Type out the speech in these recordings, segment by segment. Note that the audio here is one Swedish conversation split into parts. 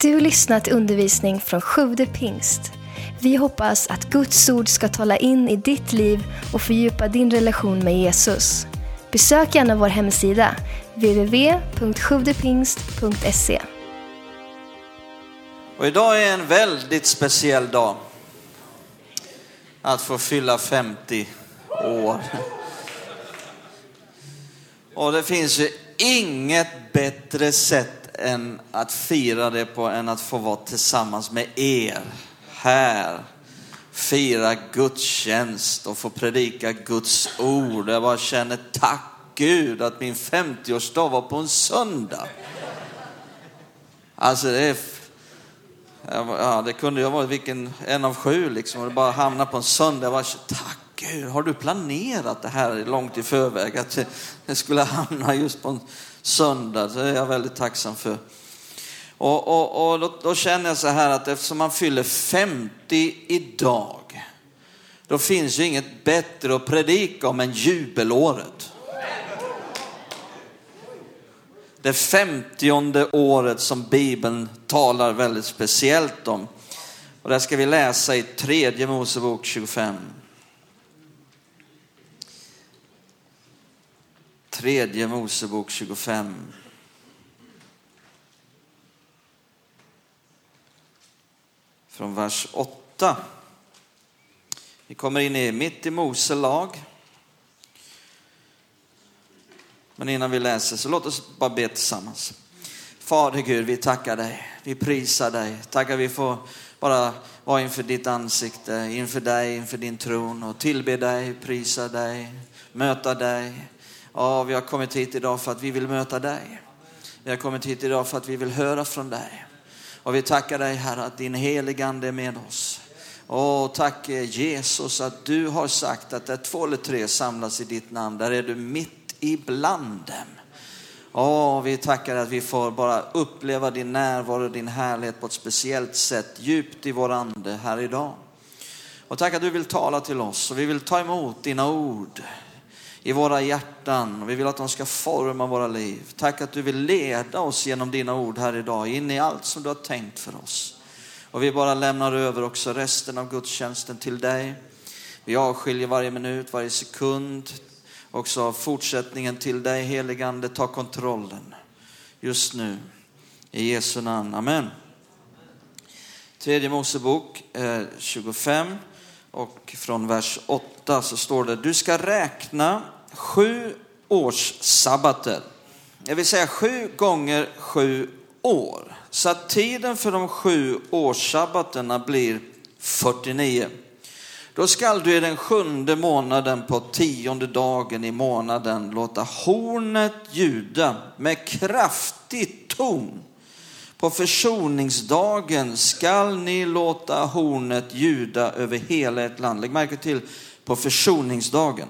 Du lyssnat till undervisning från Sjude pingst. Vi hoppas att Guds ord ska tala in i ditt liv och fördjupa din relation med Jesus. Besök gärna vår hemsida, www.sjuvdepingst.se. Och idag är en väldigt speciell dag. Att få fylla 50 år. Och det finns ju inget bättre sätt än att fira det på än att få vara tillsammans med er här. Fira gudstjänst och få predika Guds ord. Jag bara känner tack Gud att min 50-årsdag var på en söndag. Alltså det är Ja, det kunde ju ha varit vilken, en av sju liksom, och det bara hamna på en söndag. Jag bara, tack Gud, har du planerat det här långt i förväg? Att det skulle hamna just på en söndag, det är jag väldigt tacksam för. Och, och, och då, då, känner jag så här att eftersom man fyller 50 idag, då finns ju inget bättre att predika om än jubelåret. Det femtionde året som Bibeln talar väldigt speciellt om. Och det ska vi läsa i tredje Mosebok 25. Tredje Mosebok 25. Från vers 8. Vi kommer in i mitt i Mose lag. Men innan vi läser så låt oss bara be tillsammans. Fader Gud, vi tackar dig. Vi prisar dig. Tackar vi får bara vara inför ditt ansikte, inför dig, inför din tron och tillbe dig, prisa dig, möta dig. Ja, vi har kommit hit idag för att vi vill möta dig. Vi har kommit hit idag för att vi vill höra från dig. Och vi tackar dig Herre att din heligande är med oss. Och tack Jesus att du har sagt att där två eller tre samlas i ditt namn, där är du mitt ibland dem. Åh, vi tackar att vi får bara uppleva din närvaro, och din härlighet på ett speciellt sätt, djupt i vår ande här idag. Och tack att du vill tala till oss och vi vill ta emot dina ord i våra hjärtan och vi vill att de ska forma våra liv. Tack att du vill leda oss genom dina ord här idag, in i allt som du har tänkt för oss. Och vi bara lämnar över också resten av gudstjänsten till dig. Vi avskiljer varje minut, varje sekund också fortsättningen till dig heligande, ta kontrollen just nu. I Jesu namn, amen. Tredje Mosebok eh, 25 och från vers 8 så står det, du ska räkna sju års sabbater. Det vill säga sju gånger sju år. Så att tiden för de sju årssabbaterna blir 49. Då skall du i den sjunde månaden på tionde dagen i månaden låta hornet ljuda med kraftig ton. På försoningsdagen skall ni låta hornet ljuda över hela ert land. Lägg märke till på försoningsdagen.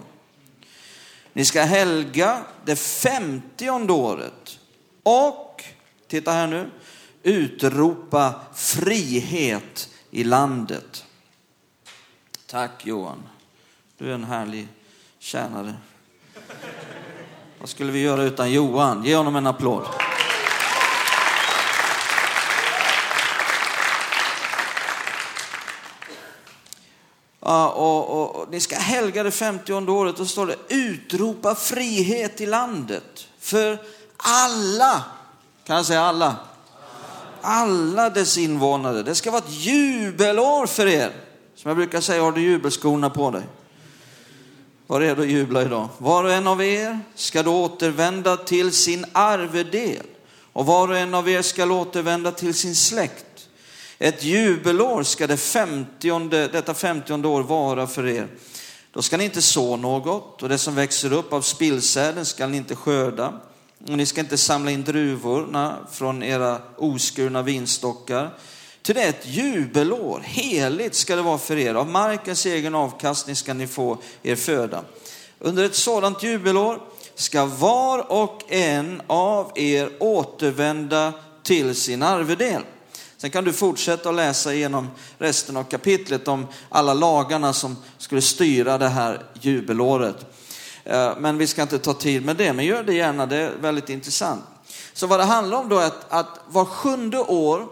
Ni ska helga det femtionde året och, titta här nu, utropa frihet i landet. Tack Johan. Du är en härlig tjänare. Vad skulle vi göra utan Johan? Ge honom en applåd. Och, och, och, ni ska helga det 50 året. Och står det utropa frihet i landet för alla. Kan jag säga alla? Alla dess invånare. Det ska vara ett jubelår för er. Som jag brukar säga, har du jubelskorna på dig? Var redo att jubla idag. Var och en av er ska då återvända till sin arvedel och var och en av er ska återvända till sin släkt. Ett jubelår ska det femtionde, detta femtionde år vara för er. Då ska ni inte så något och det som växer upp av spillsäden ska ni inte skörda. Och ni ska inte samla in druvorna från era oskurna vinstockar. Till det är ett jubelår, heligt ska det vara för er. Av markens egen avkastning ska ni få er föda. Under ett sådant jubelår ska var och en av er återvända till sin arvedel. Sen kan du fortsätta att läsa igenom resten av kapitlet om alla lagarna som skulle styra det här jubelåret. Eh, men vi ska inte ta tid med det, men gör det gärna, det är väldigt intressant. Så vad det handlar om då är att, att var sjunde år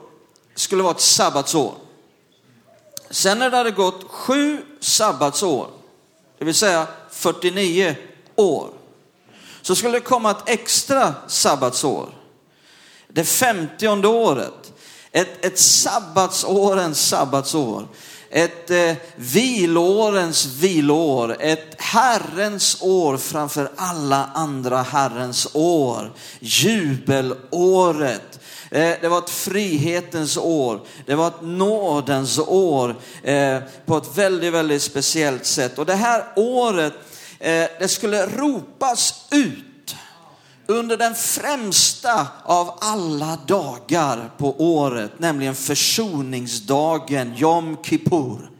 skulle vara ett sabbatsår. Sen när det hade gått sju sabbatsår, det vill säga 49 år, så skulle det komma ett extra sabbatsår. Det femtionde året. Ett, ett sabbatsårens sabbatsår. Ett eh, vilårens vilår. Ett Herrens år framför alla andra Herrens år. Jubelåret. Eh, det var ett frihetens år. Det var ett nådens år eh, på ett väldigt, väldigt speciellt sätt. Och det här året, eh, det skulle ropas ut under den främsta av alla dagar på året, nämligen försoningsdagen, Jom Kippur.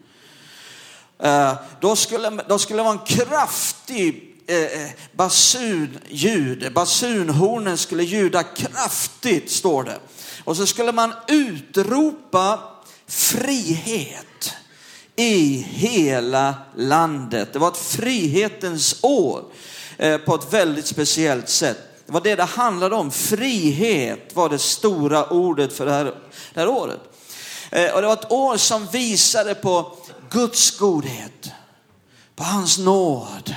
Eh, då skulle, då skulle det vara en kraftig eh, eh, basunljud. Basunhornen skulle ljuda kraftigt, står det. Och så skulle man utropa frihet i hela landet. Det var ett frihetens år på ett väldigt speciellt sätt. Det var det det handlade om. Frihet var det stora ordet för det här, det här året. Eh, och det var ett år som visade på Guds godhet, på hans nåd,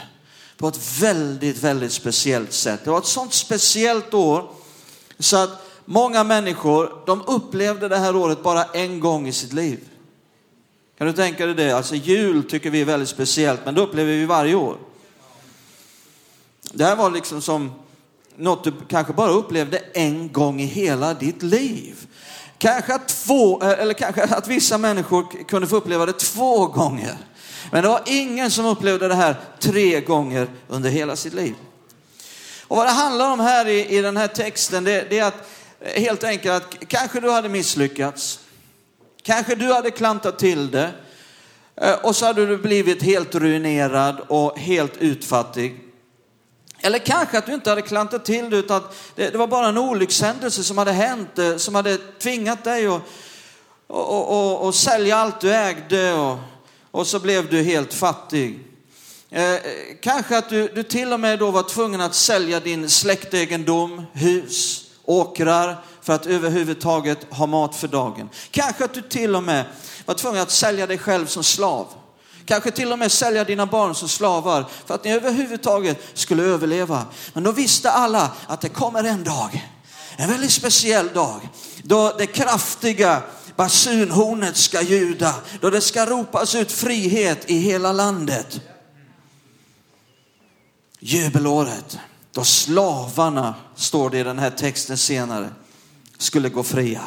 på ett väldigt, väldigt speciellt sätt. Det var ett sånt speciellt år så att många människor, de upplevde det här året bara en gång i sitt liv. Kan du tänka dig det? Alltså jul tycker vi är väldigt speciellt, men det upplever vi varje år. Det här var liksom som något du kanske bara upplevde en gång i hela ditt liv. Kanske att, två, eh, eller kanske att vissa människor kunde få uppleva det två gånger. Men det var ingen som upplevde det här tre gånger under hela sitt liv. Och vad det handlar om här i, i den här texten, det, det är att eh, helt enkelt att kanske du hade misslyckats. Kanske du hade klantat till det eh, och så hade du blivit helt ruinerad och helt utfattig. Eller kanske att du inte hade klantat till det utan att det, det var bara en olyckshändelse som hade hänt, eh, som hade tvingat dig att och, och, och, och sälja allt du ägde och och så blev du helt fattig. Eh, kanske att du, du till och med då var tvungen att sälja din släktegendom, hus, åkrar för att överhuvudtaget ha mat för dagen. Kanske att du till och med var tvungen att sälja dig själv som slav. Kanske till och med sälja dina barn som slavar för att ni överhuvudtaget skulle överleva. Men då visste alla att det kommer en dag, en väldigt speciell dag, då det kraftiga basunhornet ska ljuda, då det ska ropas ut frihet i hela landet. Jubelåret, då slavarna, står det i den här texten senare, skulle gå fria.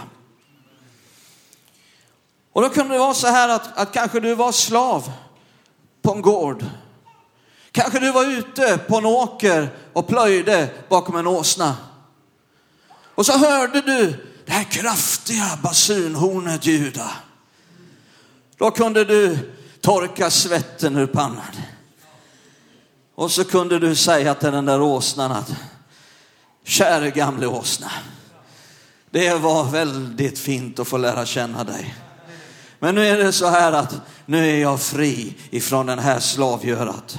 Och då kunde det vara så här att, att kanske du var slav på en gård. Kanske du var ute på en åker och plöjde bakom en åsna. Och så hörde du det här kraftiga basunhornet ljuda. Då kunde du torka svetten ur pannan. Och så kunde du säga till den där åsnan att käre gamle åsna, det var väldigt fint att få lära känna dig. Men nu är det så här att nu är jag fri ifrån den här slavgörat.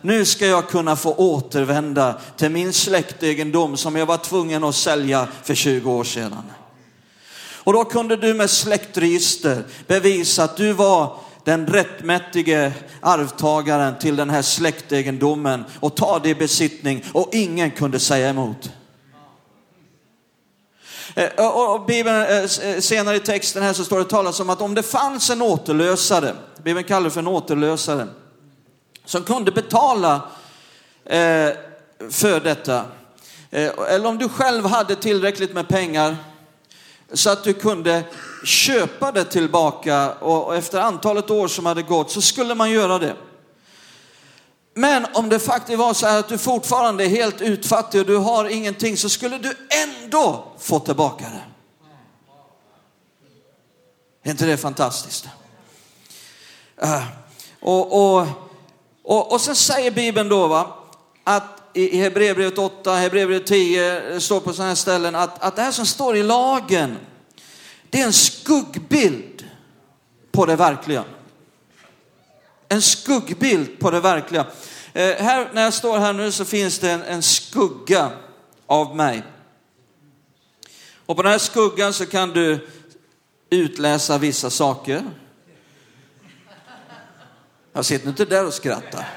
Nu ska jag kunna få återvända till min släktegendom som jag var tvungen att sälja för 20 år sedan. Och då kunde du med släktregister bevisa att du var den rättmätige arvtagaren till den här släktegendomen och ta det i besittning och ingen kunde säga emot. Eh, och Bibeln, eh, eh, senare i texten här så står det talas om att om det fanns en återlösare, Bibeln kallar det för en återlösare, som kunde betala för detta, eller om du själv hade tillräckligt med pengar så att du kunde köpa det tillbaka och efter antalet år som hade gått så skulle man göra det. Men om det faktiskt var så här att du fortfarande är helt utfattig och du har ingenting så skulle du ändå få tillbaka det. Är inte det fantastiskt? Uh, och, och, och, och sen säger Bibeln då va, att i Hebreerbrevet 8, Hebreerbrevet 10, det står på sådana här ställen att, att det här som står i lagen, det är en skuggbild på det verkliga. En skuggbild på det verkliga. Eh, här, när jag står här nu så finns det en, en skugga av mig. Och på den här skuggan så kan du utläsa vissa saker. Jag sitter inte där och skrattar.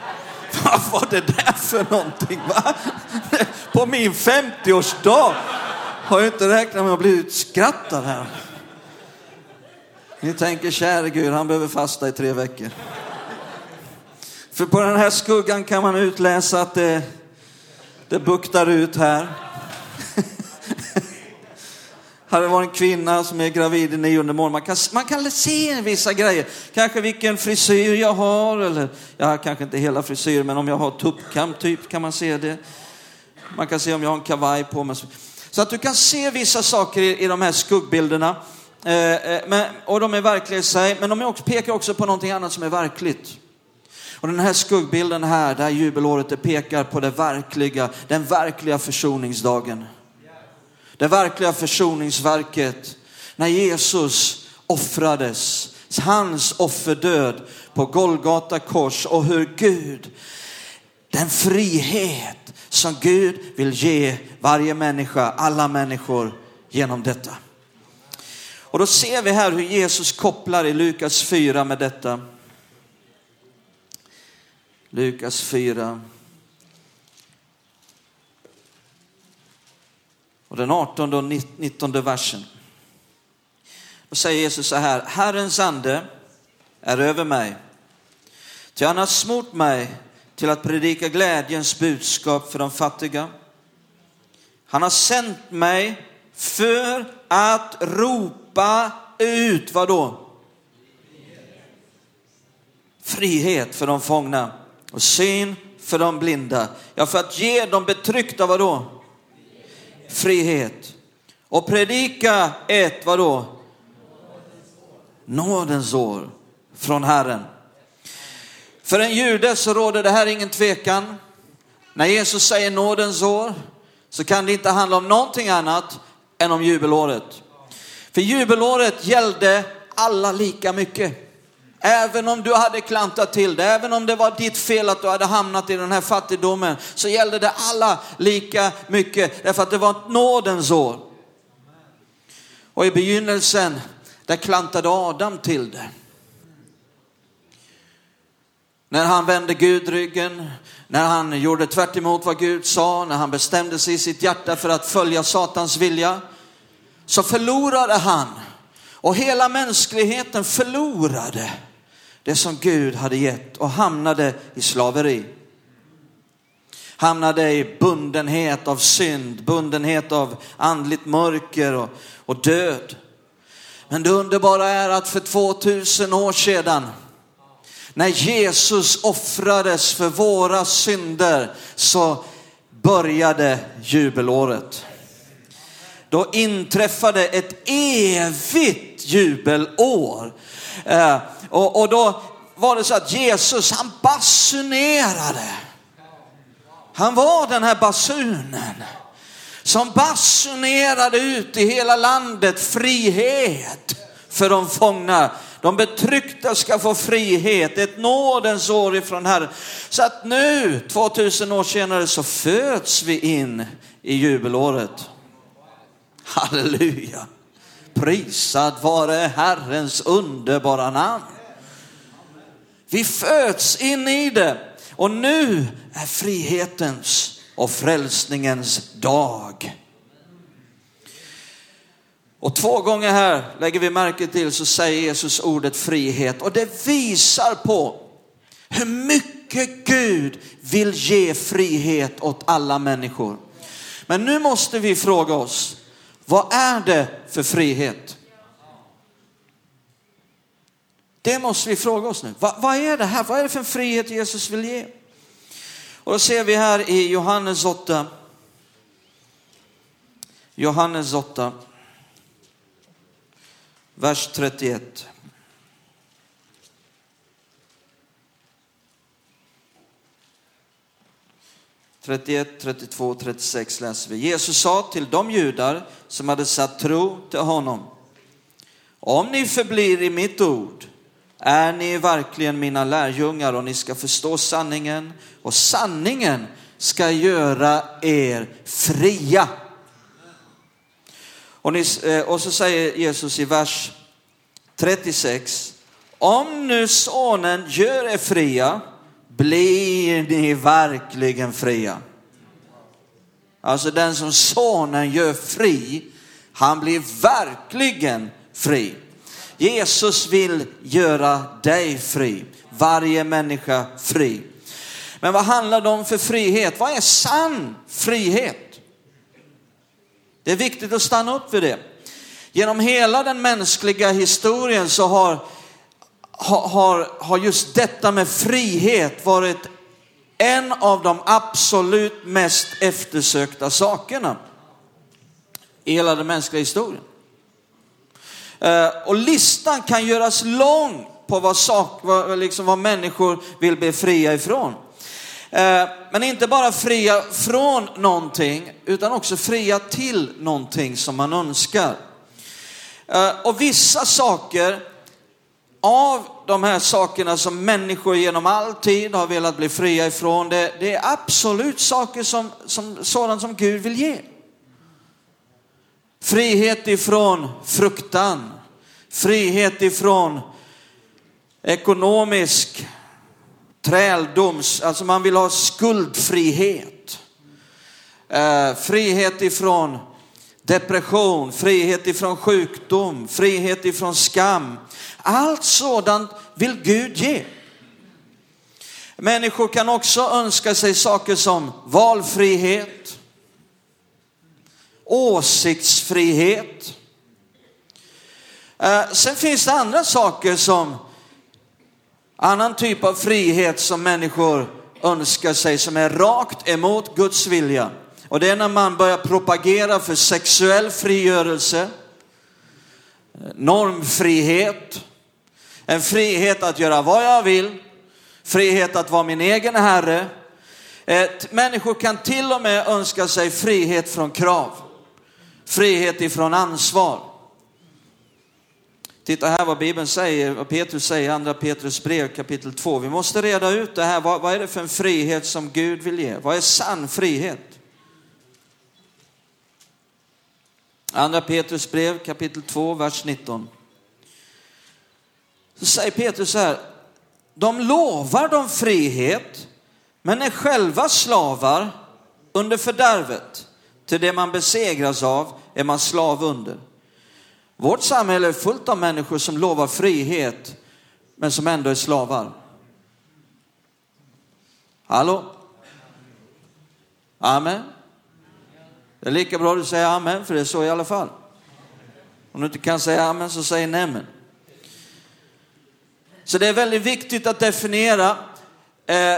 Vad var det där för någonting? Va? På min 50-årsdag har jag inte räknat med att bli utskrattad här. Ni tänker, käre Gud, han behöver fasta i tre veckor. För på den här skuggan kan man utläsa att det, det buktar ut här. Här var en kvinna som är gravid i nionde månaden. Man kan, man kan se vissa grejer. Kanske vilken frisyr jag har, eller ja, kanske inte hela frisyr, men om jag har tuppkam typ kan man se det. Man kan se om jag har en kavaj på mig. Så att du kan se vissa saker i, i de här skuggbilderna. Eh, eh, men, och de är verkliga i sig, men de är också, pekar också på någonting annat som är verkligt. Och den här skuggbilden här, det här jubelåret, det pekar på det verkliga, den verkliga försoningsdagen. Det verkliga försoningsverket när Jesus offrades, hans offerdöd på Golgata kors och hur Gud, den frihet som Gud vill ge varje människa, alla människor genom detta. Och då ser vi här hur Jesus kopplar i Lukas 4 med detta. Lukas 4. Och den 18 och 19 versen. Då säger Jesus så här, Herrens ande är över mig. Ty han har smort mig till att predika glädjens budskap för de fattiga. Han har sänt mig för att ropa ut, vad då? Frihet för de fångna och syn för de blinda. Ja, för att ge de betryckta, vadå? Frihet. Och predika ett, vadå? Nådens år från Herren. För en jude så råder det här ingen tvekan. När Jesus säger nådens år så kan det inte handla om någonting annat än om jubelåret. För jubelåret gällde alla lika mycket. Även om du hade klantat till det, även om det var ditt fel att du hade hamnat i den här fattigdomen, så gällde det alla lika mycket, därför att det var ett nådens år. Och i begynnelsen, där klantade Adam till det. När han vände Gud ryggen, när han gjorde tvärt vad Gud sa, när han bestämde sig i sitt hjärta för att följa Satans vilja, så förlorade han. Och hela mänskligheten förlorade det som Gud hade gett och hamnade i slaveri. Hamnade i bundenhet av synd, bundenhet av andligt mörker och, och död. Men det underbara är att för 2000 år sedan när Jesus offrades för våra synder så började jubelåret. Då inträffade ett evigt jubelår. Eh, och, och då var det så att Jesus han basunerade. Han var den här basunen som basunerade ut i hela landet frihet för de fångna de betryckta ska få frihet, ett nådens år ifrån Herren. Så att nu, 2000 år senare, så föds vi in i jubelåret. Halleluja. Prisad vare Herrens underbara namn. Vi föds in i det och nu är frihetens och frälsningens dag. Och två gånger här lägger vi märke till så säger Jesus ordet frihet och det visar på hur mycket Gud vill ge frihet åt alla människor. Men nu måste vi fråga oss, vad är det för frihet? Det måste vi fråga oss nu. Vad, vad, är det här? Vad är det för frihet Jesus vill ge? Och då ser vi här i Johannes 8. Johannes 8 vers 31. ”31, 32, 36 läser vi. Jesus sa till de judar som hade satt tro till honom. Om ni förblir i mitt ord är ni verkligen mina lärjungar och ni ska förstå sanningen och sanningen ska göra er fria. Och, ni, eh, och så säger Jesus i vers 36. Om nu sonen gör er fria blir ni verkligen fria. Alltså den som sonen gör fri, han blir verkligen fri. Jesus vill göra dig fri, varje människa fri. Men vad handlar det om för frihet? Vad är sann frihet? Det är viktigt att stanna upp vid det. Genom hela den mänskliga historien så har, har, har just detta med frihet varit en av de absolut mest eftersökta sakerna i hela den mänskliga historien. Eh, och listan kan göras lång på vad, sak, vad, liksom vad människor vill bli fria ifrån. Eh, men inte bara fria från någonting, utan också fria till någonting som man önskar. Eh, och vissa saker av de här sakerna som människor genom all tid har velat bli fria ifrån, det, det är absolut saker som, som sådant som Gud vill ge. Frihet ifrån fruktan, frihet ifrån ekonomisk träldoms, alltså man vill ha skuldfrihet. Eh, frihet ifrån depression, frihet ifrån sjukdom, frihet ifrån skam. Allt sådant vill Gud ge. Människor kan också önska sig saker som valfrihet, åsiktsfrihet. Eh, sen finns det andra saker som annan typ av frihet som människor önskar sig som är rakt emot Guds vilja. Och det är när man börjar propagera för sexuell frigörelse, eh, normfrihet, en frihet att göra vad jag vill, frihet att vara min egen herre. Människor kan till och med önska sig frihet från krav, frihet ifrån ansvar. Titta här vad Bibeln säger, vad Petrus säger i andra Petrus brev kapitel 2. Vi måste reda ut det här, vad, vad är det för en frihet som Gud vill ge? Vad är sann frihet? Andra Petrus brev kapitel 2, vers 19. Så säger Petrus så här, de lovar dem frihet, men är själva slavar under fördärvet. Till det man besegras av är man slav under. Vårt samhälle är fullt av människor som lovar frihet, men som ändå är slavar. Hallå? Amen. Det är lika bra att du säger amen, för det är så i alla fall. Om du inte kan säga amen så säg nämen. Så det är väldigt viktigt att definiera eh,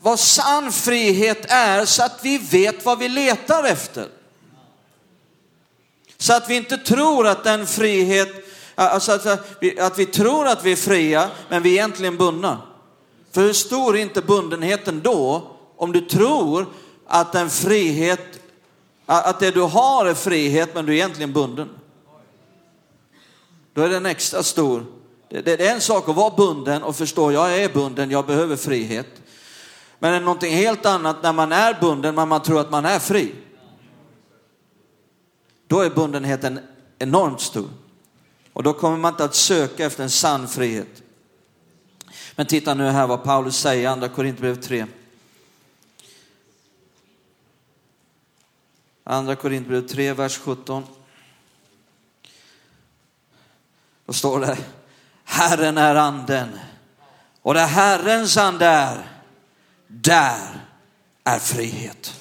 vad sann frihet är så att vi vet vad vi letar efter. Så att vi inte tror att den frihet, eh, alltså att eh, vi, att vi tror att vi är fria, men vi är egentligen bundna. För hur stor är inte bundenheten då, om du tror att den frihet, eh, att det du har är frihet, men du är egentligen bunden. Då är den extra stor. Det är en sak att vara bunden och förstå, jag är bunden, jag behöver frihet. Men det är någonting helt annat när man är bunden, men man tror att man är fri då är bundenheten enormt stor. Och då kommer man inte att söka efter en sann frihet. Men titta nu här vad Paulus säger i andra Korintierbrevet 3. Andra Korintierbrevet 3, vers 17. Då står det, Herren är anden och där Herrens ande är, där är frihet.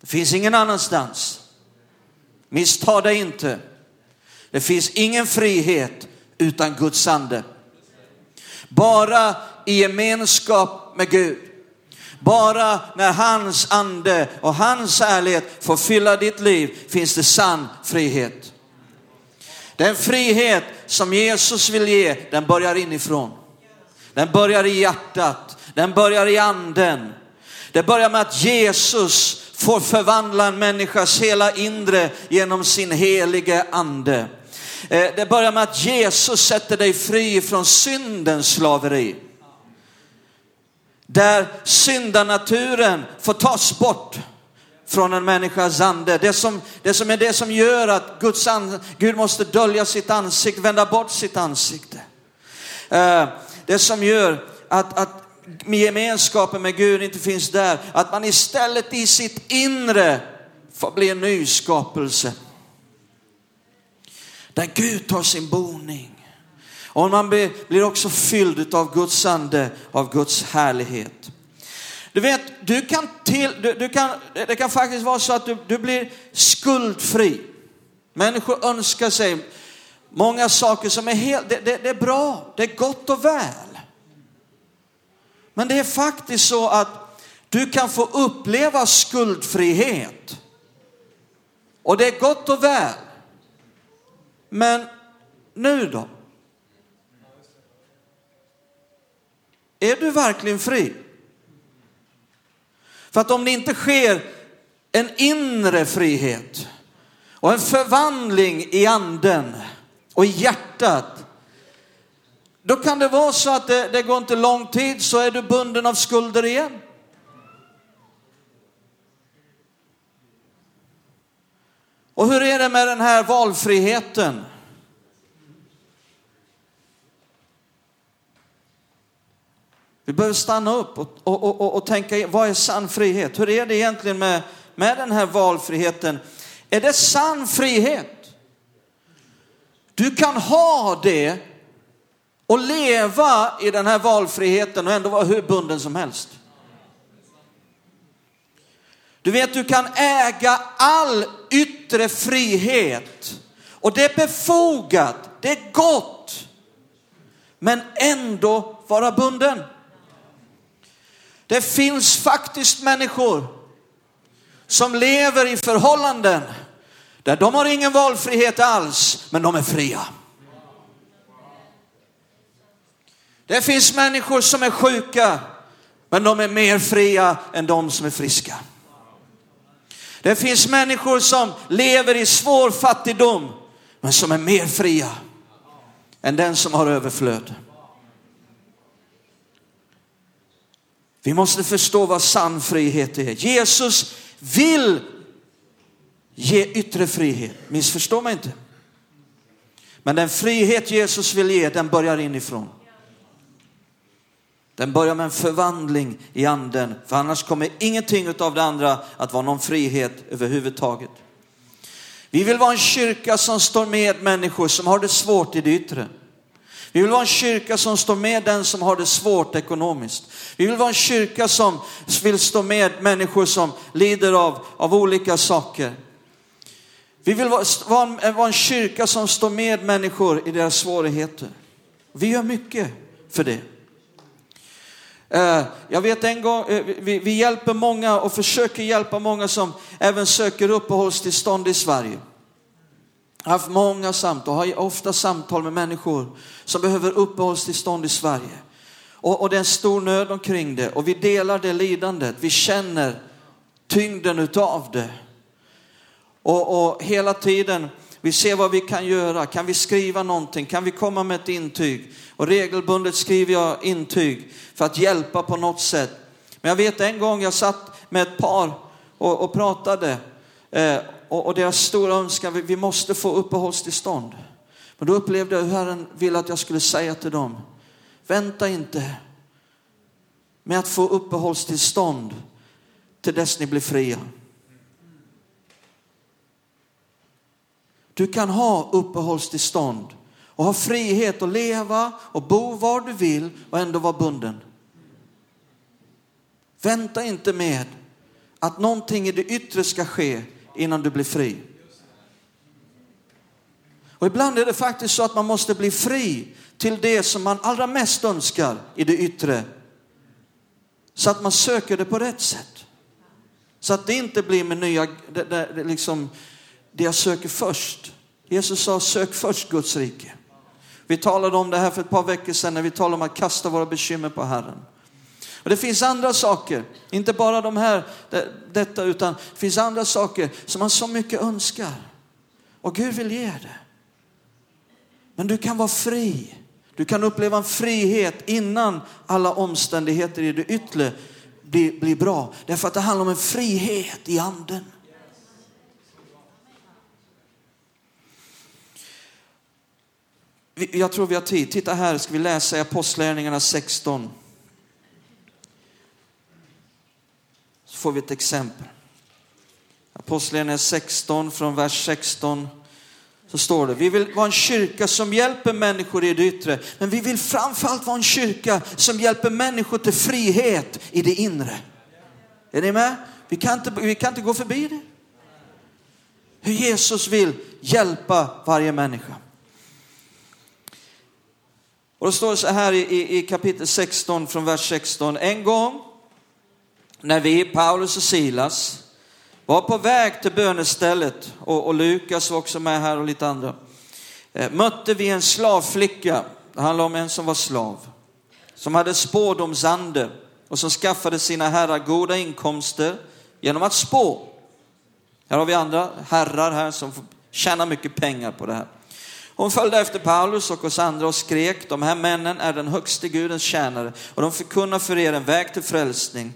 Det finns ingen annanstans. Missta dig inte. Det finns ingen frihet utan Guds ande. Bara i gemenskap med Gud. Bara när hans ande och hans ärlighet får fylla ditt liv finns det sann frihet. Den frihet som Jesus vill ge, den börjar inifrån. Den börjar i hjärtat, den börjar i anden. Det börjar med att Jesus får förvandla en människas hela inre genom sin helige ande. Eh, det börjar med att Jesus sätter dig fri från syndens slaveri. Där syndanaturen får tas bort från en människas ande. Det som, det som är det som gör att Guds and, Gud måste dölja sitt ansikte, vända bort sitt ansikte. Eh, det som gör att, att gemenskapen med Gud inte finns där. Att man istället i sitt inre får bli en ny skapelse. Där Gud tar sin boning. Och man blir också fylld av Guds ande, av Guds härlighet. Du vet, du kan till, du, du kan, det kan faktiskt vara så att du, du blir skuldfri. Människor önskar sig många saker som är helt, det, det, det är bra, det är gott och väl. Men det är faktiskt så att du kan få uppleva skuldfrihet. Och det är gott och väl. Men nu då? Är du verkligen fri? För att om det inte sker en inre frihet och en förvandling i anden och i hjärtat, då kan det vara så att det, det går inte lång tid så är du bunden av skulder igen. Och hur är det med den här valfriheten? Vi behöver stanna upp och, och, och, och, tänka, vad är sann frihet? Hur är det egentligen med, med den här valfriheten? Är det sann frihet? Du kan ha det och leva i den här valfriheten och ändå vara hur bunden som helst. Du vet, du kan äga all yttre frihet och det är befogat, det är gott, men ändå vara bunden. Det finns faktiskt människor som lever i förhållanden där de har ingen valfrihet alls, men de är fria. Det finns människor som är sjuka, men de är mer fria än de som är friska. Det finns människor som lever i svår fattigdom, men som är mer fria än den som har överflöd. Vi måste förstå vad sann frihet är. Jesus vill ge yttre frihet, missförstå mig inte. Men den frihet Jesus vill ge, den börjar inifrån. Den börjar med en förvandling i anden, för annars kommer ingenting av det andra att vara någon frihet överhuvudtaget. Vi vill vara en kyrka som står med människor som har det svårt i det yttre. Vi vill vara en kyrka som står med den som har det svårt ekonomiskt. Vi vill vara en kyrka som vill stå med människor som lider av, av olika saker. Vi vill vara, vara, en, vara en kyrka som står med människor i deras svårigheter. Vi gör mycket för det. Eh, jag vet en gång, eh, vi, vi hjälper många och försöker hjälpa många som även söker uppehållstillstånd i Sverige. Jag har haft många samtal, har ofta samtal med människor som behöver uppehållstillstånd i Sverige. Och, och det är en stor nöd omkring det och vi delar det lidandet. Vi känner tyngden utav det. Och, och hela tiden, vi ser vad vi kan göra. Kan vi skriva någonting? Kan vi komma med ett intyg? Och regelbundet skriver jag intyg för att hjälpa på något sätt. Men jag vet en gång jag satt med ett par och, och pratade eh, och, och, deras stora önskan, vi, vi måste få uppehållstillstånd. Men då upplevde jag hur Herren ville att jag skulle säga till dem, vänta inte med att få uppehållstillstånd till dess ni blir fria. Du kan ha uppehållstillstånd och ha frihet att leva och bo var du vill och ändå vara bunden. Vänta inte med att någonting i det yttre ska ske innan du blir fri. Och ibland är det faktiskt så att man måste bli fri till det som man allra mest önskar i det yttre. Så att man söker det på rätt sätt. Så att det inte blir med nya, det, det, liksom, det jag söker först. Jesus sa sök först Guds rike. Vi talade om det här för ett par veckor sedan när vi talade om att kasta våra bekymmer på Herren. Och det finns andra saker, inte bara de här, detta, utan det finns andra saker som man så mycket önskar. Och Gud vill ge det. Men du kan vara fri. Du kan uppleva en frihet innan alla omständigheter i det yttre blir, blir bra. Därför att det handlar om en frihet i anden. Jag tror vi har tid. Titta här, ska vi läsa i Apostlagärningarna 16. Får vi ett exempel. Apostlagärningarna 16 från vers 16 så står det, vi vill vara en kyrka som hjälper människor i det yttre, men vi vill framförallt vara en kyrka som hjälper människor till frihet i det inre. Är ni med? Vi kan inte, vi kan inte gå förbi det. Hur Jesus vill hjälpa varje människa. Och då står det så här i, i kapitel 16 från vers 16. En gång när vi, Paulus och Silas, var på väg till bönestället och, och Lukas var också med här och lite andra. Eh, mötte vi en slavflicka, det handlar om en som var slav, som hade spådomsande och som skaffade sina herrar goda inkomster genom att spå. Här har vi andra herrar här som tjänar mycket pengar på det här. Hon följde efter Paulus och oss andra och skrek, de här männen är den högste Gudens tjänare och de förkunnar för er en väg till frälsning.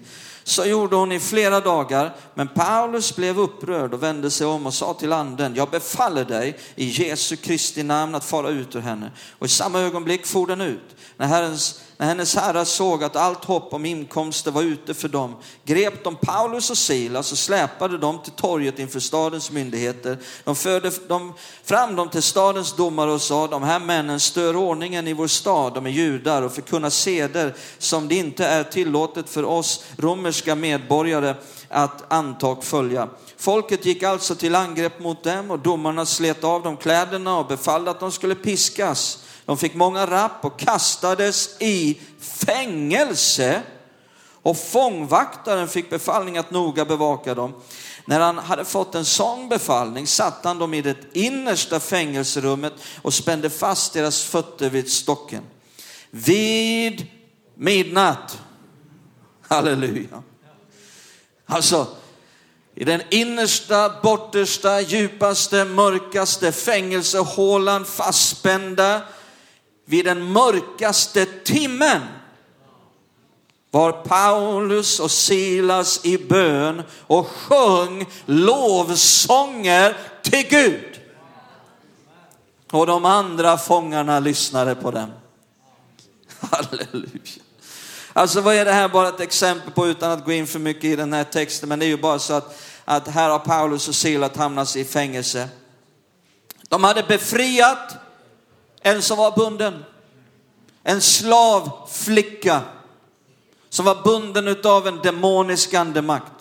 Så gjorde hon i flera dagar, men Paulus blev upprörd och vände sig om och sa till anden, jag befaller dig i Jesu Kristi namn att fara ut ur henne. Och i samma ögonblick for den ut. När herrens när hennes herrar såg att allt hopp om inkomster var ute för dem, grep de Paulus och Silas och släpade dem till torget inför stadens myndigheter. De förde dem, fram dem till stadens domare och sa, de här männen stör ordningen i vår stad, de är judar och förkunnar seder som det inte är tillåtet för oss romerska medborgare att anta och följa. Folket gick alltså till angrepp mot dem och domarna slet av dem kläderna och befallde att de skulle piskas. De fick många rapp och kastades i fängelse. Och fångvaktaren fick befallning att noga bevaka dem. När han hade fått en sån befallning satte han dem i det innersta fängelserummet och spände fast deras fötter vid stocken. Vid midnatt. Halleluja. Alltså, i den innersta, bortersta, djupaste, mörkaste fängelsehålan fastspända vid den mörkaste timmen var Paulus och Silas i bön och sjöng lovsånger till Gud. Och de andra fångarna lyssnade på dem. Halleluja. Alltså vad är det här bara ett exempel på utan att gå in för mycket i den här texten. Men det är ju bara så att, att här har Paulus och Silas hamnat i fängelse. De hade befriat en som var bunden. En slavflicka som var bunden av en demonisk andemakt.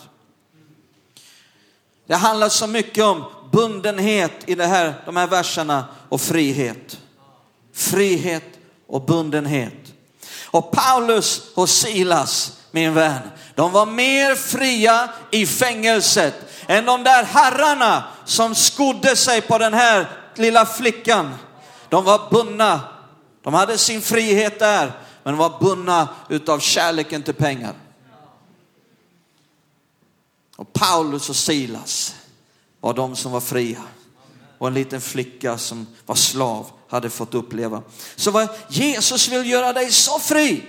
Det handlar så mycket om bundenhet i det här, de här verserna och frihet. Frihet och bundenhet. Och Paulus och Silas, min vän, de var mer fria i fängelset än de där herrarna som skodde sig på den här lilla flickan de var bundna. De hade sin frihet där, men de var bundna utav kärleken till pengar. Och Paulus och Silas var de som var fria. Och en liten flicka som var slav hade fått uppleva. Så vad Jesus vill göra dig så fri.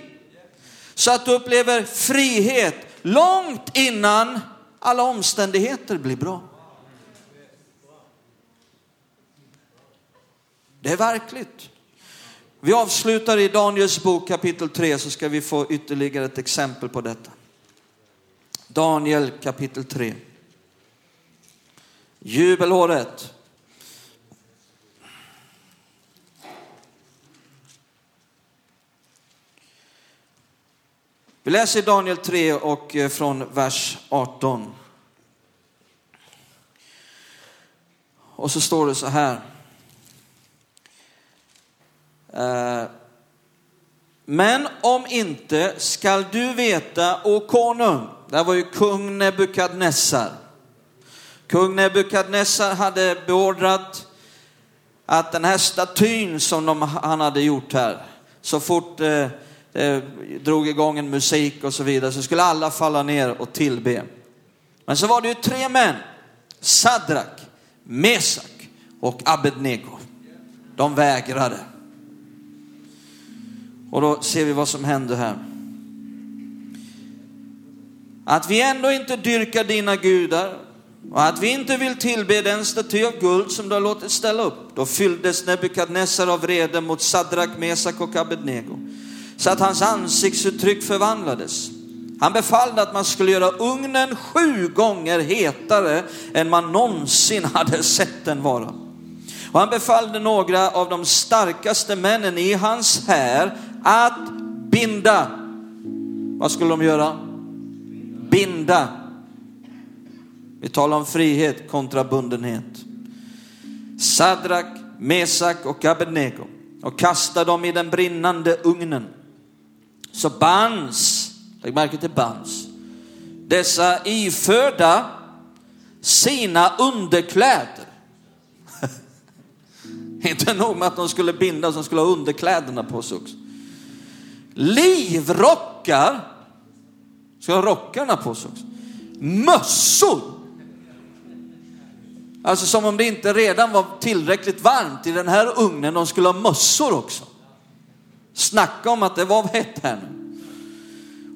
Så att du upplever frihet långt innan alla omständigheter blir bra. Det är verkligt. Vi avslutar i Daniels bok kapitel 3 så ska vi få ytterligare ett exempel på detta. Daniel kapitel 3. Jubelåret. Vi läser Daniel 3 och eh, från vers 18. Och så står det så här. Eh, men om inte skall du veta, o konung, det var ju kung Nebukadnessar. Kung Nebukadnessar hade beordrat att den här statyn som de, han hade gjort här, så fort eh, det drog igång en musik och så vidare, så skulle alla falla ner och tillbe. Men så var det ju tre män, Sadrak, Mesak och Abednego. De vägrade. Och då ser vi vad som händer här. att vi ändå inte dyrkar dina gudar och att vi inte vill tillbe den staty av guld som du har låtit ställa upp. Då fylldes Nebukadnessar av vrede mot Sadrak, Mesak och Abednego så att hans ansiktsuttryck förvandlades. Han befallde att man skulle göra ugnen sju gånger hetare än man någonsin hade sett den vara. Och han befallde några av de starkaste männen i hans här att binda. Vad skulle de göra? Binda. Vi talar om frihet kontra bundenhet. Sadrak, Mesak och Abednego och kastade dem i den brinnande ugnen. Så bands, lägg märke till bands, dessa iförda sina underkläder. Inte nog med att de skulle bindas, de skulle ha underkläderna på sig också. Livrockar, ska ha rockarna på sig också. Mössor. Alltså som om det inte redan var tillräckligt varmt i den här ugnen, de skulle ha mössor också. Snacka om att det var hett här nu.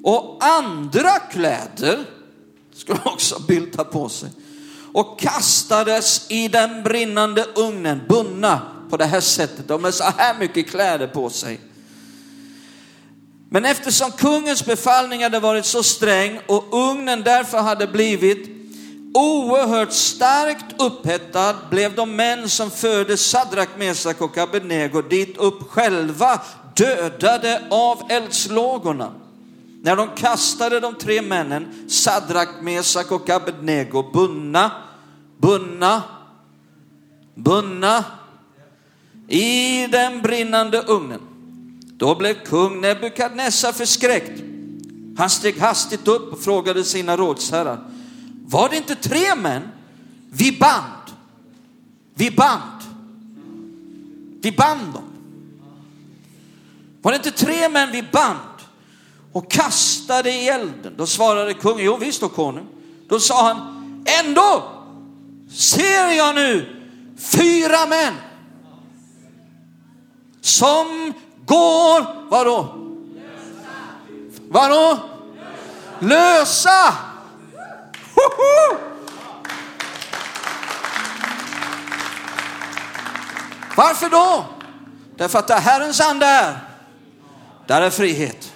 Och andra kläder skulle också bylta på sig och kastades i den brinnande ugnen, bundna på det här sättet. De har så här mycket kläder på sig. Men eftersom kungens befallning hade varit så sträng och ugnen därför hade blivit oerhört starkt upphettad blev de män som förde Sadrak, Mesak och Abednego dit upp själva dödade av eldslågorna. När de kastade de tre männen, Sadrak, Mesak och Abednego, bundna, bundna, bundna i den brinnande ugnen. Då blev kung Nebukadnessar förskräckt. Han steg hastigt upp och frågade sina rådsherrar. Var det inte tre män vi band? Vi band. Vi band dem. Var det inte tre män vi band och kastade i elden? Då svarade kungen, jo visst då konung. Då sa han, ändå ser jag nu fyra män som går, vadå? Vadå? Lösa! Hoho! Varför då? Därför att där Herrens ande är, där är frihet.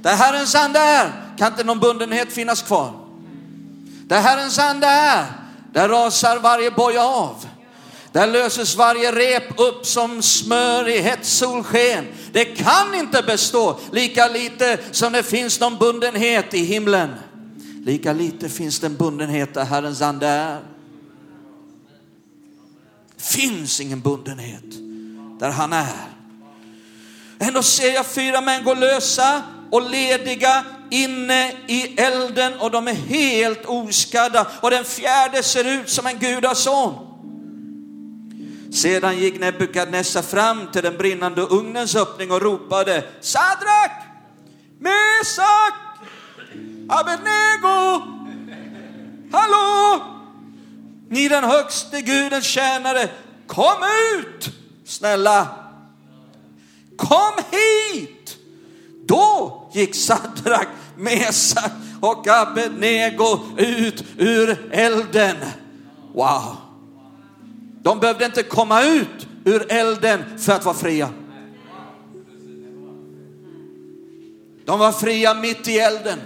Där Herrens ande är kan inte någon bundenhet finnas kvar. Där Herrens ande är, där rasar varje boja av. Där löses varje rep upp som smör i hett solsken. Det kan inte bestå, lika lite som det finns någon bundenhet i himlen. Lika lite finns det en bundenhet där Herrens ande är. finns ingen bundenhet där han är. Ändå ser jag fyra män gå lösa och lediga inne i elden och de är helt oskadda och den fjärde ser ut som en gudason. Sedan gick Nebukadnessar fram till den brinnande ugnens öppning och ropade Sadrak, Mesak, Abednego, hallå! Ni den högste Gudens tjänare, kom ut! Snälla, kom hit! Då gick Sadrak, Mesak och Abednego ut ur elden. Wow! De behövde inte komma ut ur elden för att vara fria. De var fria mitt i elden.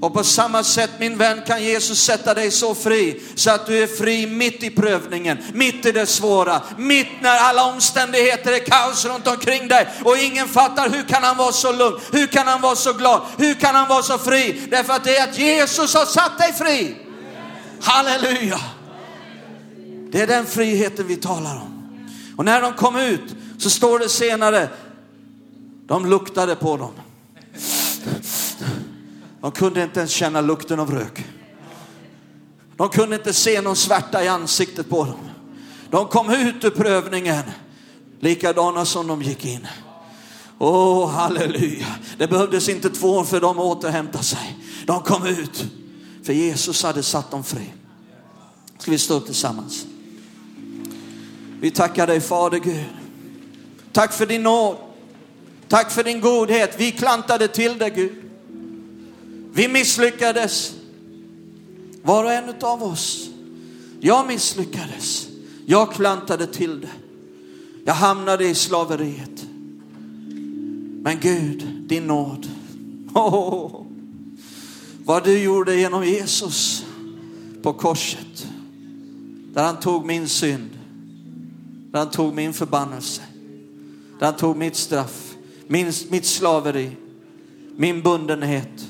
Och på samma sätt min vän kan Jesus sätta dig så fri så att du är fri mitt i prövningen, mitt i det svåra, mitt när alla omständigheter är kaos runt omkring dig och ingen fattar hur kan han vara så lugn, hur kan han vara så glad, hur kan han vara så fri? Därför att det är att Jesus har satt dig fri. Halleluja! Det är den friheten vi talar om. Och när de kom ut så står det senare, de luktade på dem. De kunde inte ens känna lukten av rök. De kunde inte se någon svärta i ansiktet på dem. De kom ut ur prövningen likadana som de gick in. Åh, oh, halleluja. Det behövdes inte två år för dem att återhämta sig. De kom ut för Jesus hade satt dem fri. Ska vi stå upp tillsammans? Vi tackar dig Fader Gud. Tack för din nåd. Tack för din godhet. Vi klantade till dig Gud. Vi misslyckades. Var och en av oss. Jag misslyckades. Jag klantade till det. Jag hamnade i slaveriet. Men Gud, din nåd. Oh, vad du gjorde genom Jesus på korset. Där han tog min synd. Där han tog min förbannelse. Där han tog mitt straff, min, mitt slaveri, min bundenhet.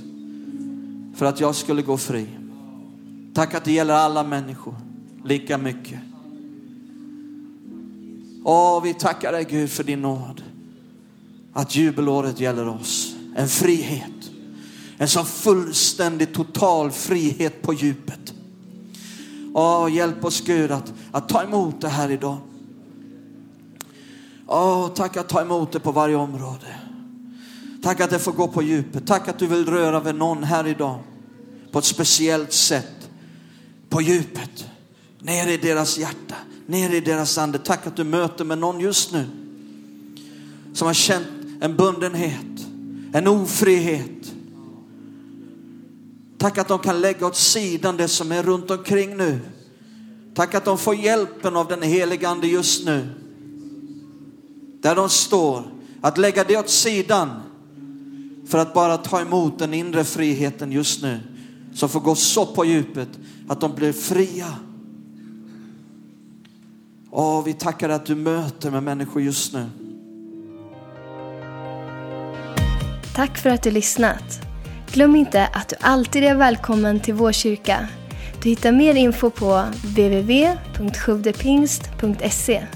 För att jag skulle gå fri. Tack att det gäller alla människor lika mycket. Åh, vi tackar dig Gud för din nåd. Att jubelåret gäller oss. En frihet. En sån fullständig total frihet på djupet. Åh, hjälp oss Gud att, att ta emot det här idag. Åh, tack att ta emot det på varje område. Tack att det får gå på djupet. Tack att du vill röra vid någon här idag på ett speciellt sätt. På djupet. Ner i deras hjärta, ner i deras ande. Tack att du möter med någon just nu som har känt en bundenhet, en ofrihet. Tack att de kan lägga åt sidan det som är runt omkring nu. Tack att de får hjälpen av den helige ande just nu. Där de står, att lägga det åt sidan för att bara ta emot den inre friheten just nu. Som får gå så på djupet att de blir fria. Åh, vi tackar att du möter med människor just nu. Tack för att du lyssnat. Glöm inte att du alltid är välkommen till vår kyrka. Du hittar mer info på www.sjodepingst.se